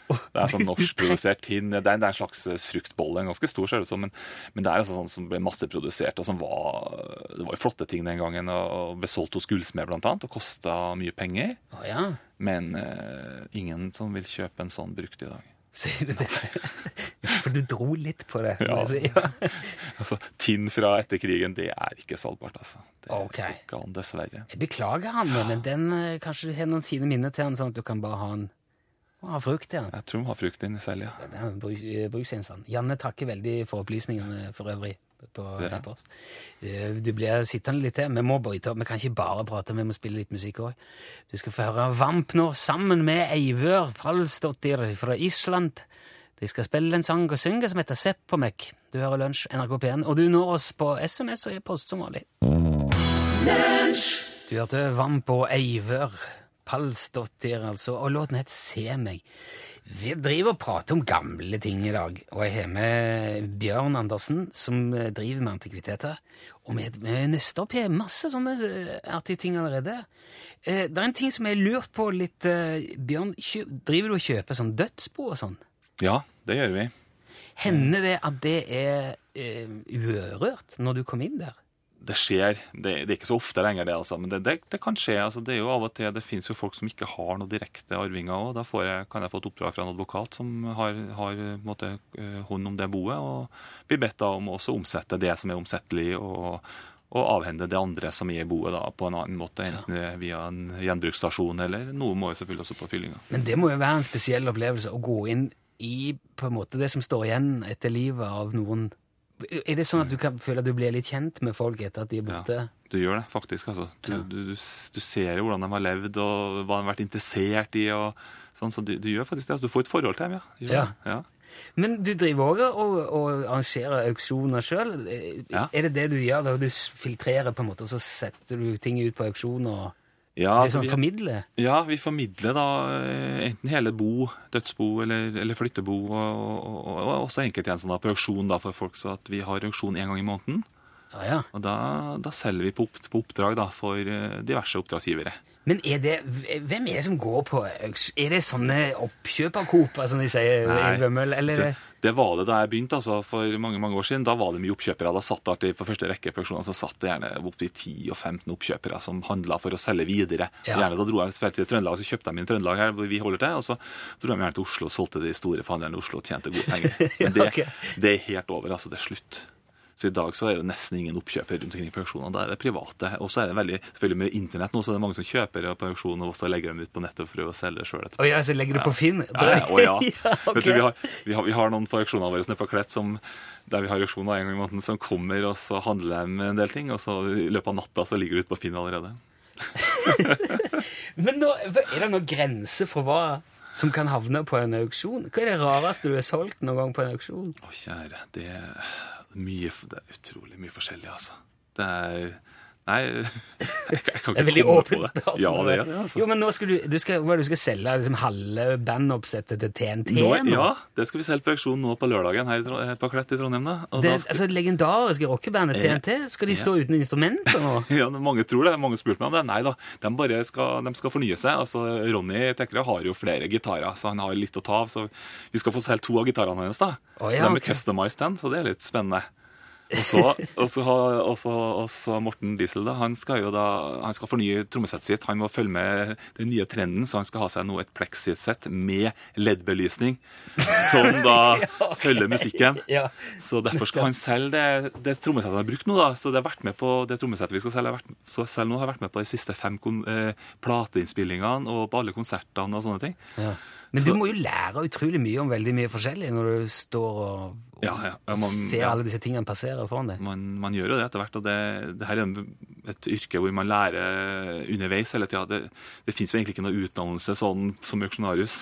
Speaker 4: Det er sånn norskprodusert tinn. Det er, en slags fruktbolle, en ganske stor ser det ut som, men, men det er altså sånn som ble masseprodusert, og som var, det var jo flotte ting den gangen, og ble solgt hos gullsmed blant annet, og kostet mye penger,
Speaker 2: Oh, ja.
Speaker 4: men uh, ingen som vil kjøpe en sånn brukt i dag.
Speaker 2: Sier du det? For du dro litt på det.
Speaker 4: Ja.
Speaker 2: si. ja. (laughs)
Speaker 4: Altså, tinn fra etter krigen, det er ikke salgbart, altså. Det
Speaker 2: Ok.
Speaker 4: går ikke an, dessverre.
Speaker 2: Jeg beklager han, men den kanskje kanskje har noen fine minner til han, sånn at du kan bare ha en har frukt ja.
Speaker 4: Jeg tror de har frukt inni selv, ja.
Speaker 2: Det er en bruk- eh. Janne takker veldig for opplysningene for øvrig. på
Speaker 4: Ja.
Speaker 2: e-post. Eh, Du blir sittende litt til. Vi må bryte opp. Vi kan ikke bare prate, vi må spille litt musikk òg. Du skal få høre Vamp nå, sammen med Eivør Pralsdottir fra Island. De skal spille en sang og synge som heter Sepp på meg. Du hører Lunsj, NRK P1, og du når oss på SMS og e-post som vanlig. Du hørte Vamp og Eivør Palsdottir, altså, og låten het Se meg. Vi driver og prater om gamle ting i dag, og jeg har med Bjørn Andersen, som eh, driver med antikviteter. Og vi, vi nøster opp her masse sånne eh, artige ting allerede. Eh, det er en ting som jeg lurt på litt, eh, Bjørn. Driver du og kjøper sånn dødsbo og sånn?
Speaker 4: Ja, det gjør vi.
Speaker 2: Hender det at det er eh, urørt når du kom inn der?
Speaker 4: Det skjer. Det, det er ikke så ofte lenger, det, altså. Men det, det, det kan skje. altså. Det er jo av og til, det finnes jo folk som ikke har noe direkte arvinger òg. Da får jeg, kan jeg få et oppdrag fra en advokat som har, har måte, eh, hånd om det boet, og blir bedt om også å omsette det som er omsettelig, og, og avhende det andre som er i boet da, på en annen måte, enten er via en gjenbruksstasjon eller noe må jo selvfølgelig også på fyllinga.
Speaker 2: Men det må jo være en spesiell opplevelse å gå inn i på en måte det som står igjen etter livet av noen Er det sånn at du kan føle at du blir litt kjent med folk etter at de er borte?
Speaker 4: Ja, Du gjør det, faktisk. altså. Du,
Speaker 2: Ja.
Speaker 4: du, du, du ser jo hvordan de har levd, og hva de har vært interessert i. og sånn, Så du, gjør faktisk det. altså. Du får et forhold til dem, ja.
Speaker 2: Ja. Men du driver òg og, og arrangerer auksjoner sjøl. Er det det du gjør? Du filtrerer på en måte, og så setter du ting ut på auksjoner? og...
Speaker 4: Ja,
Speaker 2: liksom
Speaker 4: vi,
Speaker 2: formidler?
Speaker 4: ja, vi formidler da eh, enten hele bo, dødsbo eller, eller flyttebo, og, og, og, og også enkelttjenester på auksjon da, for folk, så at vi har auksjon én gang i måneden.
Speaker 2: Ja, ja.
Speaker 4: Og da, da selger vi på oppdrag da, for eh, diverse oppdragsgivere.
Speaker 2: Men er det, hvem er det som går på Er det sånne oppkjøpercoop, som de sier
Speaker 4: Nei.
Speaker 2: i Vømmøl? Eller
Speaker 4: Det, det var det da jeg begynte, altså, for mange mange år siden. Da var det mye oppkjøpere. Da satt det på første rekke produksjoner, så satt det gjerne opptil 10-15 oppkjøpere som handla for å selge videre.
Speaker 2: Ja.
Speaker 4: Gjerne Da dro jeg til Trøndelag, Trøndelag, så kjøpte de i Trøndelag her hvor vi holder til. Og så dro de gjerne til Oslo og solgte de store forhandlerne i Oslo og tjente gode penger. (laughs) Men det,
Speaker 2: okay.
Speaker 4: det er helt over. altså Det er slutt. Så i dag så er det nesten ingen oppkjøpere rundt omkring på auksjonene. Da er det private. Og så er det veldig, selvfølgelig med internett nå, så er det mange som kjøper på auksjon og også legger dem ut på nettet og prøver å selge det sjøl etterpå.
Speaker 2: Oh, ja, så legger du på Finn?
Speaker 4: Ja, ja, å (laughs) ja.
Speaker 2: ok.
Speaker 4: Vet du, vi, har, vi, har, vi har noen på auksjonene våre nede på Klett som, der vi har auksjoner en gang i måneden, som kommer og så handler de en del ting, og så i løpet av natta så ligger det ute på Finn allerede. (laughs)
Speaker 2: Men nå, er det noen grense for hva som kan havne på en auksjon? Hva er det rareste du har solgt noen gang på en auksjon?
Speaker 4: Å, kjære, det mye Det er utrolig mye forskjellig, altså. Det er Nei, (laughs) jeg, kan- jeg på
Speaker 2: Det er
Speaker 4: ikke
Speaker 2: veldig åpent spørsmål.
Speaker 4: Ja, det er det, altså.
Speaker 2: Jo, men nå skal du, du, skal, hva du skal selge liksom halve bandoppsettet til TNT
Speaker 4: Nå,
Speaker 2: nå?
Speaker 4: ja, det skal vi selge på auksjon nå på lørdagen her i på Klett i Trondheim. da.
Speaker 2: Det
Speaker 4: da skal,
Speaker 2: altså legendariske rockebandet
Speaker 4: Ja.
Speaker 2: TNT, skal de stå uten instrumenter nå? (laughs)
Speaker 4: ja, Mange tror det. Mange har spurt meg om det. Nei da, de bare skal, de skal fornye seg. Altså, Ronny Tekre har jo flere gitarer, så han har litt å ta av. Så vi skal få solgt to av gitarene hennes. da.
Speaker 2: Oh, ja,
Speaker 4: de er
Speaker 2: okay.
Speaker 4: customized den, så det er litt spennende. Og så, og så, og så, og så Morten Diesel, da, han skal jo da, han skal fornye trommesettet sitt. Han må følge med den nye trenden, så han skal ha seg nå et plexisett med LED-belysning, som da (laughs) følger musikken.
Speaker 2: Ja.
Speaker 4: Så derfor skal han selge det, det trommesettet han har brukt nå. da. Så det, har vært med på, det trommesettet vi skal selge, vært, så selv nå har vært med på de siste fem kon, eh, plateinnspillingene og på alle konsertene og sånne ting.
Speaker 2: Ja. Men du må jo lære utrolig mye om veldig mye forskjellig når du står og, og
Speaker 4: Ja, ja. Ja, man-
Speaker 2: ser alle disse tingene passere foran deg.
Speaker 4: Man, man gjør jo det etter hvert, og det, det her er et yrke hvor man lærer underveis hele tida. Det, det fins jo egentlig ikke noe utdannelse sånn som auksjonarius.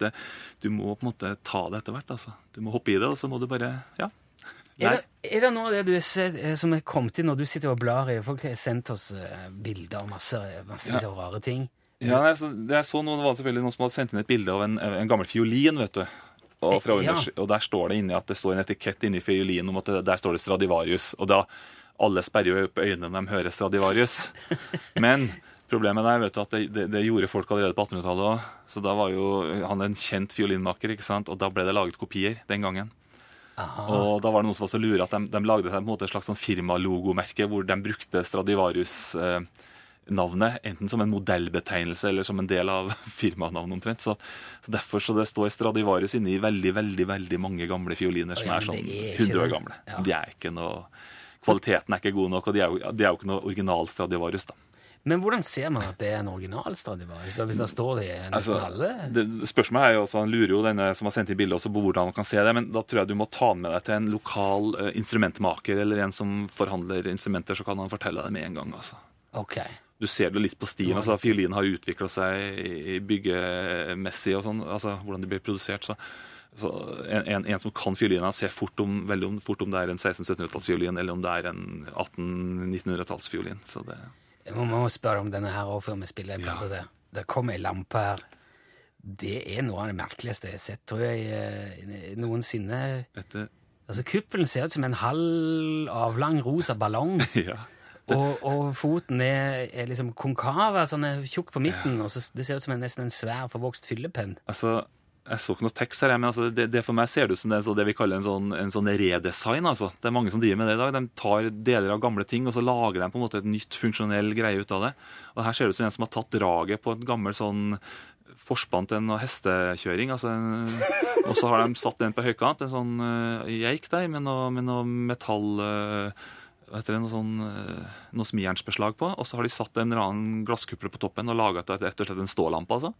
Speaker 4: Det, du må på en måte ta det etter hvert. altså. Du må hoppe i det, og så må du bare Ja.
Speaker 2: Er det, er det noe av det du sett, eh, som er kommet inn når du sitter og blar i? Folk har sendt oss eh, bilder og masse, masse, masse ja. rare ting.
Speaker 4: Ja, jeg så det jeg så noen, det var selvfølgelig noen som hadde sendt inn et bilde av en, en gammel fiolin, vet du. Og, fra
Speaker 2: Ja.
Speaker 4: og der står det inni at det står en etikett inni fiolinen om at det, der står det Stradivarius. Og da alle sperrer jo opp øynene når de hører Stradivarius. (laughs) Men problemet der vet du, at det, det, det gjorde folk allerede på 1800-tallet òg. Så da var jo han en kjent fiolinmaker, ikke sant? og da ble det laget kopier den gangen.
Speaker 2: Aha.
Speaker 4: Og da var det noen som var så lure at de, de lagde seg på en måte et slags sånn firmalogomerke hvor de brukte Stradivarius-navnet enten som en modellbetegnelse eller som en del av (laughs) firmanavnet omtrent. Så, så derfor så det står Stradivarius inni veldig veldig, veldig mange gamle fioliner som er sånn
Speaker 2: er
Speaker 4: 100 år gamle.
Speaker 2: Ja.
Speaker 4: De er ikke noe Kvaliteten er ikke god nok, og de er jo, de er jo ikke noe original Stradivarius. da.
Speaker 2: Men hvordan ser man at det er en original Stradivarius, da, hvis det står det i nesten
Speaker 4: Altså,
Speaker 2: alle?
Speaker 4: det, spørsmålet er jo også, Han lurer jo denne som har sendt inn bildet også på hvordan han kan se det, men da tror jeg du må ta den med deg til en lokal uh, instrumentmaker eller en som forhandler instrumenter, så kan han fortelle deg med en gang. altså.
Speaker 2: Ok.
Speaker 4: Du ser det litt på stien. altså Fiolinen har utvikla seg i byggemessig og sånn, altså hvordan de blir produsert. så så en, en, en som kan fiolina, ser fort om, veldig om, fort om det er en 1600-1700-tallsfiolin eller om det er en 1800-1900-tallsfiolin. Så det,
Speaker 2: Jeg må, spørre om denne her òg før vi spiller
Speaker 4: Ja.
Speaker 2: Det. Det kom ei lampe her. Det er noe av det merkeligste jeg har sett, tror jeg, eh, noensinne.
Speaker 4: etter,
Speaker 2: Altså, Kuppelen ser ut som en halv avlang rosa ballong, (laughs)
Speaker 4: ja.
Speaker 2: Og, og foten er, er liksom konkav, altså den er tjukk på midten, og så det ser ut som en, nesten en svær, forvokst fyllepenn.
Speaker 4: Altså, jeg så ikke noe tekst her, men altså, det, det for meg ser det ut som det, det vi kaller en sånn, en sånn redesign. altså. Det er mange som driver med det i dag. De tar deler av gamle ting og så lager de på en måte et nytt funksjonell greie ut av det. Og Her ser det ut som en som har tatt draget på et gammelt sånn forspann til en hestekjøring. altså en, (laughs) Og så har de satt den på høykant, en sånn uh, geik der med noe, med noe metall uh, heter det, noe sånn, uh, noe smijernsbeslag på. Og så har de satt en eller annen glasskuppel på toppen og laga rett og slett en stålampe. altså.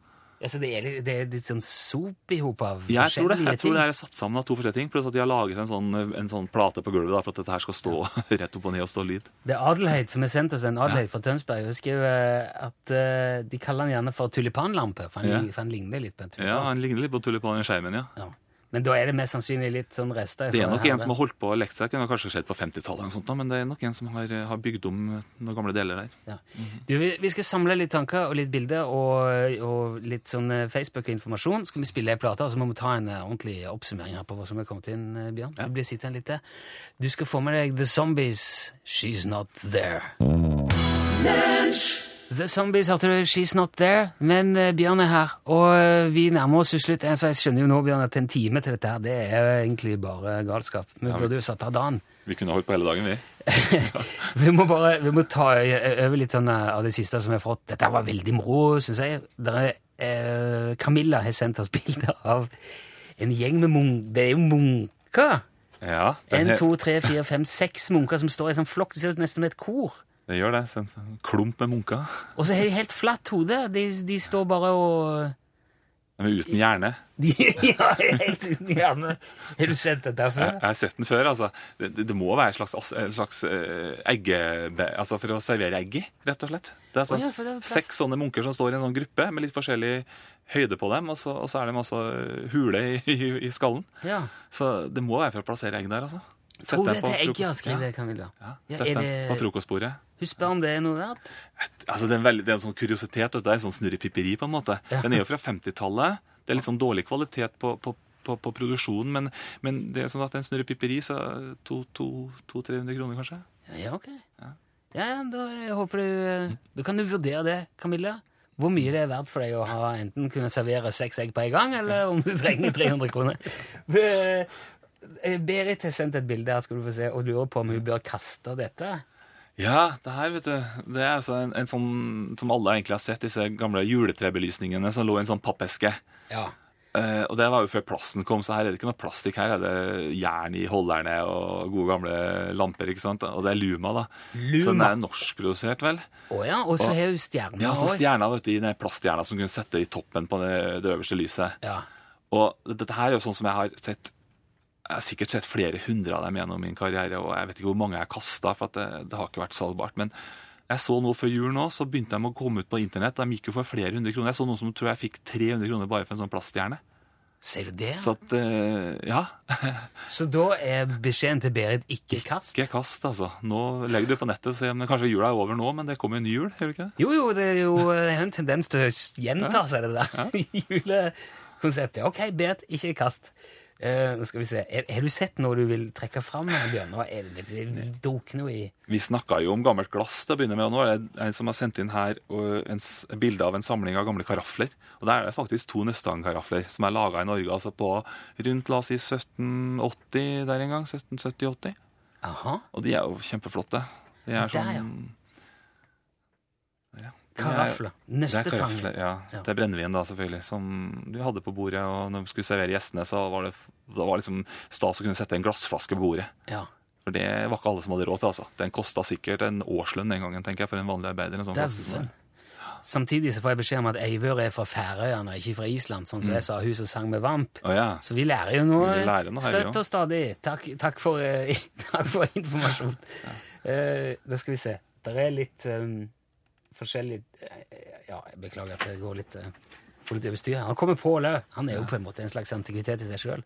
Speaker 2: Altså, det er, litt- det er litt sånn sop i hop av
Speaker 4: Jeg tror, det,
Speaker 2: forskjellige
Speaker 4: jeg tror det er satt sammen av to forskjellige ting. Pluss at de har laget en sånn, en sånn plate på gulvet da, for at dette her skal stå (laughs) rett opp og ned og stå lyd.
Speaker 2: Det er Adelheid som har sendt oss en Adelheid fra Tønsberg. Hun skriver at uh, de kaller den gjerne for tulipanlampe, for han,
Speaker 4: Ja.
Speaker 2: ligner litt på en tulipan.
Speaker 4: Ja, Han ligner litt på tulipanen i skjermen, ja.
Speaker 2: Men da er det mest sannsynlig litt sånn rester.
Speaker 4: Det er nok en som har holdt på å lekt seg, kunne kanskje skjedd på 50-tallet, eller sånt, da, men det er nok en som har, har bygd om noen gamle deler der.
Speaker 2: Ja. Du, vi, skal samle litt tanker og litt bilder og, og litt sånn eh, Facebook-informasjon. Skal vi spille ei plate, og så må vi ta en eh, ordentlig oppsummering her på hva som er kommet inn, eh, Bjørn.
Speaker 4: Ja.
Speaker 2: Du blir sittende litt der. Du skal få med deg The Zombies, She's Not There. The Zombies hørte du, She's Not There, men eh, Bjørn er her, og eh, vi nærmer oss slutt. Altså, jeg skjønner jo nå, Bjørn, at en time til dette her, det er jo egentlig bare galskap. Vi
Speaker 4: Ja.
Speaker 2: burde jo satt av dagen.
Speaker 4: Vi kunne holdt på hele dagen, vi. (laughs)
Speaker 2: Vi må bare vi må ta over litt sånn eh, av det siste som vi har fått. Dette var veldig moro, syns jeg. Der er, eh, Camilla har sendt oss bilder av en gjeng med munk... Det er jo munker.
Speaker 4: Ja,
Speaker 2: En, to, tre, fire, fem, seks munker som står i sånn flokk. Det ser ut nesten som et kor.
Speaker 4: Det gjør det. så En sånn klump med munker. (laughs)
Speaker 2: Og så har de helt flatt hode. De, de står bare og
Speaker 4: De er uten hjerne. (laughs)
Speaker 2: de, Ja, helt uten hjerne. Har du sett dette før?
Speaker 4: jeg har sett den før. altså. Det, det, det må være en slags, en slags eh, egge... Altså for å servere egg i, rett og slett. Det er altså
Speaker 2: oh, ja, det er
Speaker 4: seks sånne munker som står i en sånn gruppe med litt forskjellig høyde på dem, og så, og så er de altså hule i, i, i skallen.
Speaker 2: Ja.
Speaker 4: Så det må være for å plassere egg der, altså. Sett
Speaker 2: Tror det
Speaker 4: er
Speaker 2: til egg, ja,
Speaker 4: frokost-
Speaker 2: skriver Camilla.
Speaker 4: ja,
Speaker 2: Ja,
Speaker 4: Sett dem på frokostbordet.
Speaker 2: Hun spør om det er noe verdt.
Speaker 4: Altså, det, er en veldig, det er en sånn kuriositet. Det er en sånn snurrepipperi, på en måte.
Speaker 2: Ja.
Speaker 4: Den er jo fra 50-tallet. Det er litt sånn dårlig kvalitet på, på, på, på produksjonen, men, men det er sånn at en snurrepipperi så 200-300 kroner, kanskje.
Speaker 2: Ja, ok. Ja, ja, da jeg håper du Da kan du vurdere det, Camilla. Hvor mye det er verdt for deg å ha enten kunne servere seks egg på en gang, eller om du trenger 300 kroner. Eh, Berit har sendt et bilde her, skal du få se, og lurer på om hun bør kaste dette.
Speaker 4: Ja, det her, vet du, det er altså en, en sånn som alle egentlig har sett, disse gamle juletrebelysningene som lå i en sånn pappeske.
Speaker 2: Ja.
Speaker 4: Eh, og det var jo før plasten kom, så her er det ikke noe plastikk. Her er det jern i holderne og gode gamle lamper. ikke sant? Og det er Luma, da. Luma. Så den er norskprodusert, vel.
Speaker 2: Å ja, og så har hun stjerner
Speaker 4: Ja, så stjerna vet du, i den plaststjerna som kunne sette i toppen på det, det øverste lyset.
Speaker 2: Ja.
Speaker 4: Og dette her er jo sånn som jeg har sett Jeg har sikkert sett flere hundre av dem gjennom min karriere, og jeg vet ikke hvor mange jeg kasta, for at det, det har ikke vært salgbart. Men jeg så nå før jul nå, så begynte de å komme ut på internett. De gikk jo for flere hundre kroner. Jeg så noen som tror jeg fikk 300 kroner bare for en sånn plaststjerne.
Speaker 2: Ser du det?
Speaker 4: Så at eh, Ja. (laughs)
Speaker 2: Så da er beskjeden til Berit ikke kast?
Speaker 4: Ikke kast, altså. Nå legger du på nettet og ser om kanskje jula er over nå, men det kommer jo en ny jul, gjør det ikke det?
Speaker 2: Jo, jo, det er jo det er en tendens til å gjenta seg, det der (laughs) julekonseptet. Ok, Berit, ikke kast. Nå skal vi se. Er, har du sett noe du vil trekke fram, Bjørn? Nå er det, vet du, dunker noe i
Speaker 4: Vi snakka jo om gammelt glass til å begynne med, og nå er det en som har sendt inn her en s- bilde av en samling av gamle karafler. Og der er det faktisk to Nøstang-karafler som er laga i Norge altså på rundt la oss si 1780 der en gang. 1770-80.
Speaker 2: Aha.
Speaker 4: Og de er jo kjempeflotte. De er sånn Der, ja. De
Speaker 2: Neste
Speaker 4: Det er karafle, ja.
Speaker 2: Ja.
Speaker 4: Det er brennevin, da, selvfølgelig, som du hadde på bordet. Og når du skulle servere gjestene, så var det, det var liksom stas å kunne sette en glassflaske på bordet.
Speaker 2: Ja.
Speaker 4: For det var ikke alle som hadde råd til. altså. Den kosta sikkert en årslønn den gangen, tenker jeg, for en vanlig arbeider. en sånn.
Speaker 2: Samtidig så får jeg beskjed om at Eivør er fra Færøyene, ikke fra Island, sånn som jeg sa hun som sang med Vamp.
Speaker 4: Oh, ja.
Speaker 2: Så vi lærer jo noe
Speaker 4: lærer noe
Speaker 2: støtt og stadig. Takk, takk, for, uh, (laughs) takk for informasjon. Eh, da skal vi se. Det er litt um, forskjellig eh, Ja, jeg beklager at det går litt, politisk går litt over styr her. Han kommer på lø. Han er jo på en måte en slags antikvitet i seg sjøl.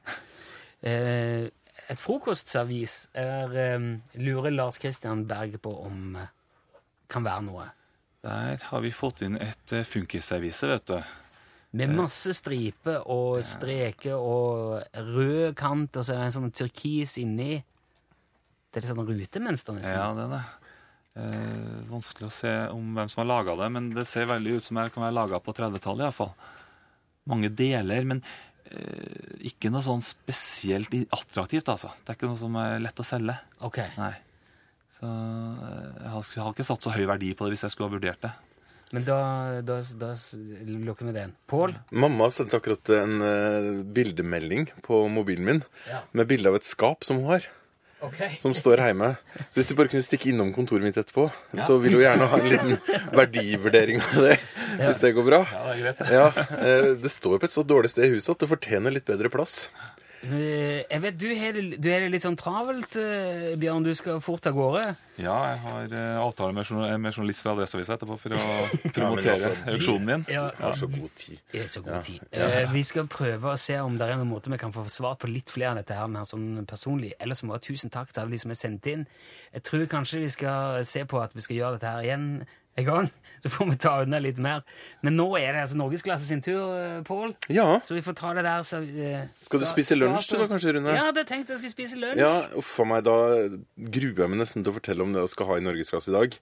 Speaker 2: et frokostservis er, lurer Lars Christian Berg på om kan være noe.
Speaker 4: Der har vi fått inn et funkisservise, vet du.
Speaker 2: Med masse striper og streker og rød kant, og så er det en sånn turkis inni. Det er litt sånn rutemønster, nesten.
Speaker 4: Ja, det er det. Eh, vanskelig å se om hvem som har laga det, men det ser veldig ut som det kan være laga på 30-tallet iallfall. Mange deler, men eh, ikke noe sånn spesielt attraktivt, altså. Det er ikke noe som er lett å selge.
Speaker 2: Ok.
Speaker 4: Nei. Så eh, jeg har, jeg har ikke satt så høy verdi på det hvis jeg skulle ha vurdert det.
Speaker 2: Men da, da, da lukker vi den. Pål?
Speaker 6: Mamma sendte akkurat en uh, bildemelding på mobilen min
Speaker 2: Ja.
Speaker 6: med bilde av et skap som hun har,
Speaker 2: Ok.
Speaker 6: som står hjemme. Så hvis du bare kunne stikke innom kontoret mitt etterpå, så vil hun gjerne ha en liten verdivurdering av det. Hvis det går bra.
Speaker 4: Ja, det er greit.
Speaker 6: Ja, eh, Det står på et så dårlig sted i huset at det fortjener litt bedre plass.
Speaker 2: Eh, Jeg vet du har det, litt sånn travelt, eh, Bjørn. Du skal fort av gårde.
Speaker 4: Ja, jeg har eh, avtale med, journal med journalist fra Adresseavisa etterpå for å (laughs) promotere
Speaker 6: altså,
Speaker 4: auksjonen min.
Speaker 2: Ja,
Speaker 6: Jeg har så god tid.
Speaker 2: er så god tid. Eh, Vi skal prøve å se om det er noen måte vi kan få svart på litt flere av dette her mer sånn personlig. Ellers må jeg tusen takk til alle de som er sendt inn. Jeg tror kanskje vi skal se på at vi skal gjøre dette her igjen en gang. (laughs) Så får vi ta unna litt mer. Men nå er det altså Norgesklasse sin tur, eh, Pål.
Speaker 6: Ja.
Speaker 2: Så vi får ta det der. Så, uh,
Speaker 6: Skal du spise lunsj du da, kanskje, Rune?
Speaker 2: Ja, hadde tenkt jeg skulle spise lunsj.
Speaker 6: Ja, uff a meg, da gruer jeg meg nesten til å fortelle om det vi skal ha i Norgesklasse i dag.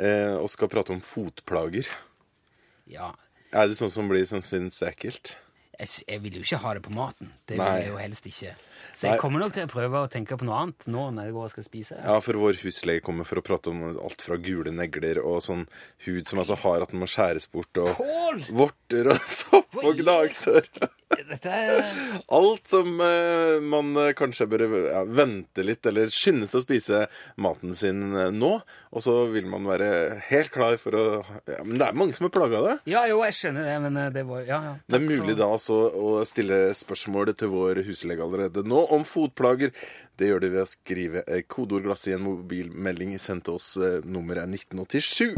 Speaker 6: Eh, og skal prate om fotplager.
Speaker 2: Ja.
Speaker 6: Er du sånn som blir sånn syns det er ekkelt?
Speaker 2: Jeg, jeg vil jo ikke ha det på maten. Det vil
Speaker 6: Nei.
Speaker 2: jeg jo helst ikke. Så
Speaker 6: Nei.
Speaker 2: jeg kommer nok til å prøve å tenke på noe annet nå når jeg går og skal spise.
Speaker 6: Ja, for vår huslege kommer for å prate om alt fra gule negler og sånn hud som altså har at den må skjæres bort, og
Speaker 2: Pål!
Speaker 6: vorter og (laughs) sopp og gnagsår.
Speaker 2: Dette er
Speaker 6: Alt som eh, man eh, kanskje bør ja, vente litt, eller skynde seg å spise maten sin eh, nå. Og så vil man være helt klar for å ja, Men det er mange som er plaga av det.
Speaker 2: Ja, jo, jeg skjønner det, men eh, det var Ja, ja.
Speaker 6: Det er mulig
Speaker 2: for-
Speaker 6: da altså å stille spørsmål til vår huslege allerede nå om fotplager. Det gjør du ved å skrive eh, kodeord 'glass' i en mobilmelding sendt til oss. Eh, Nummeret er 1987.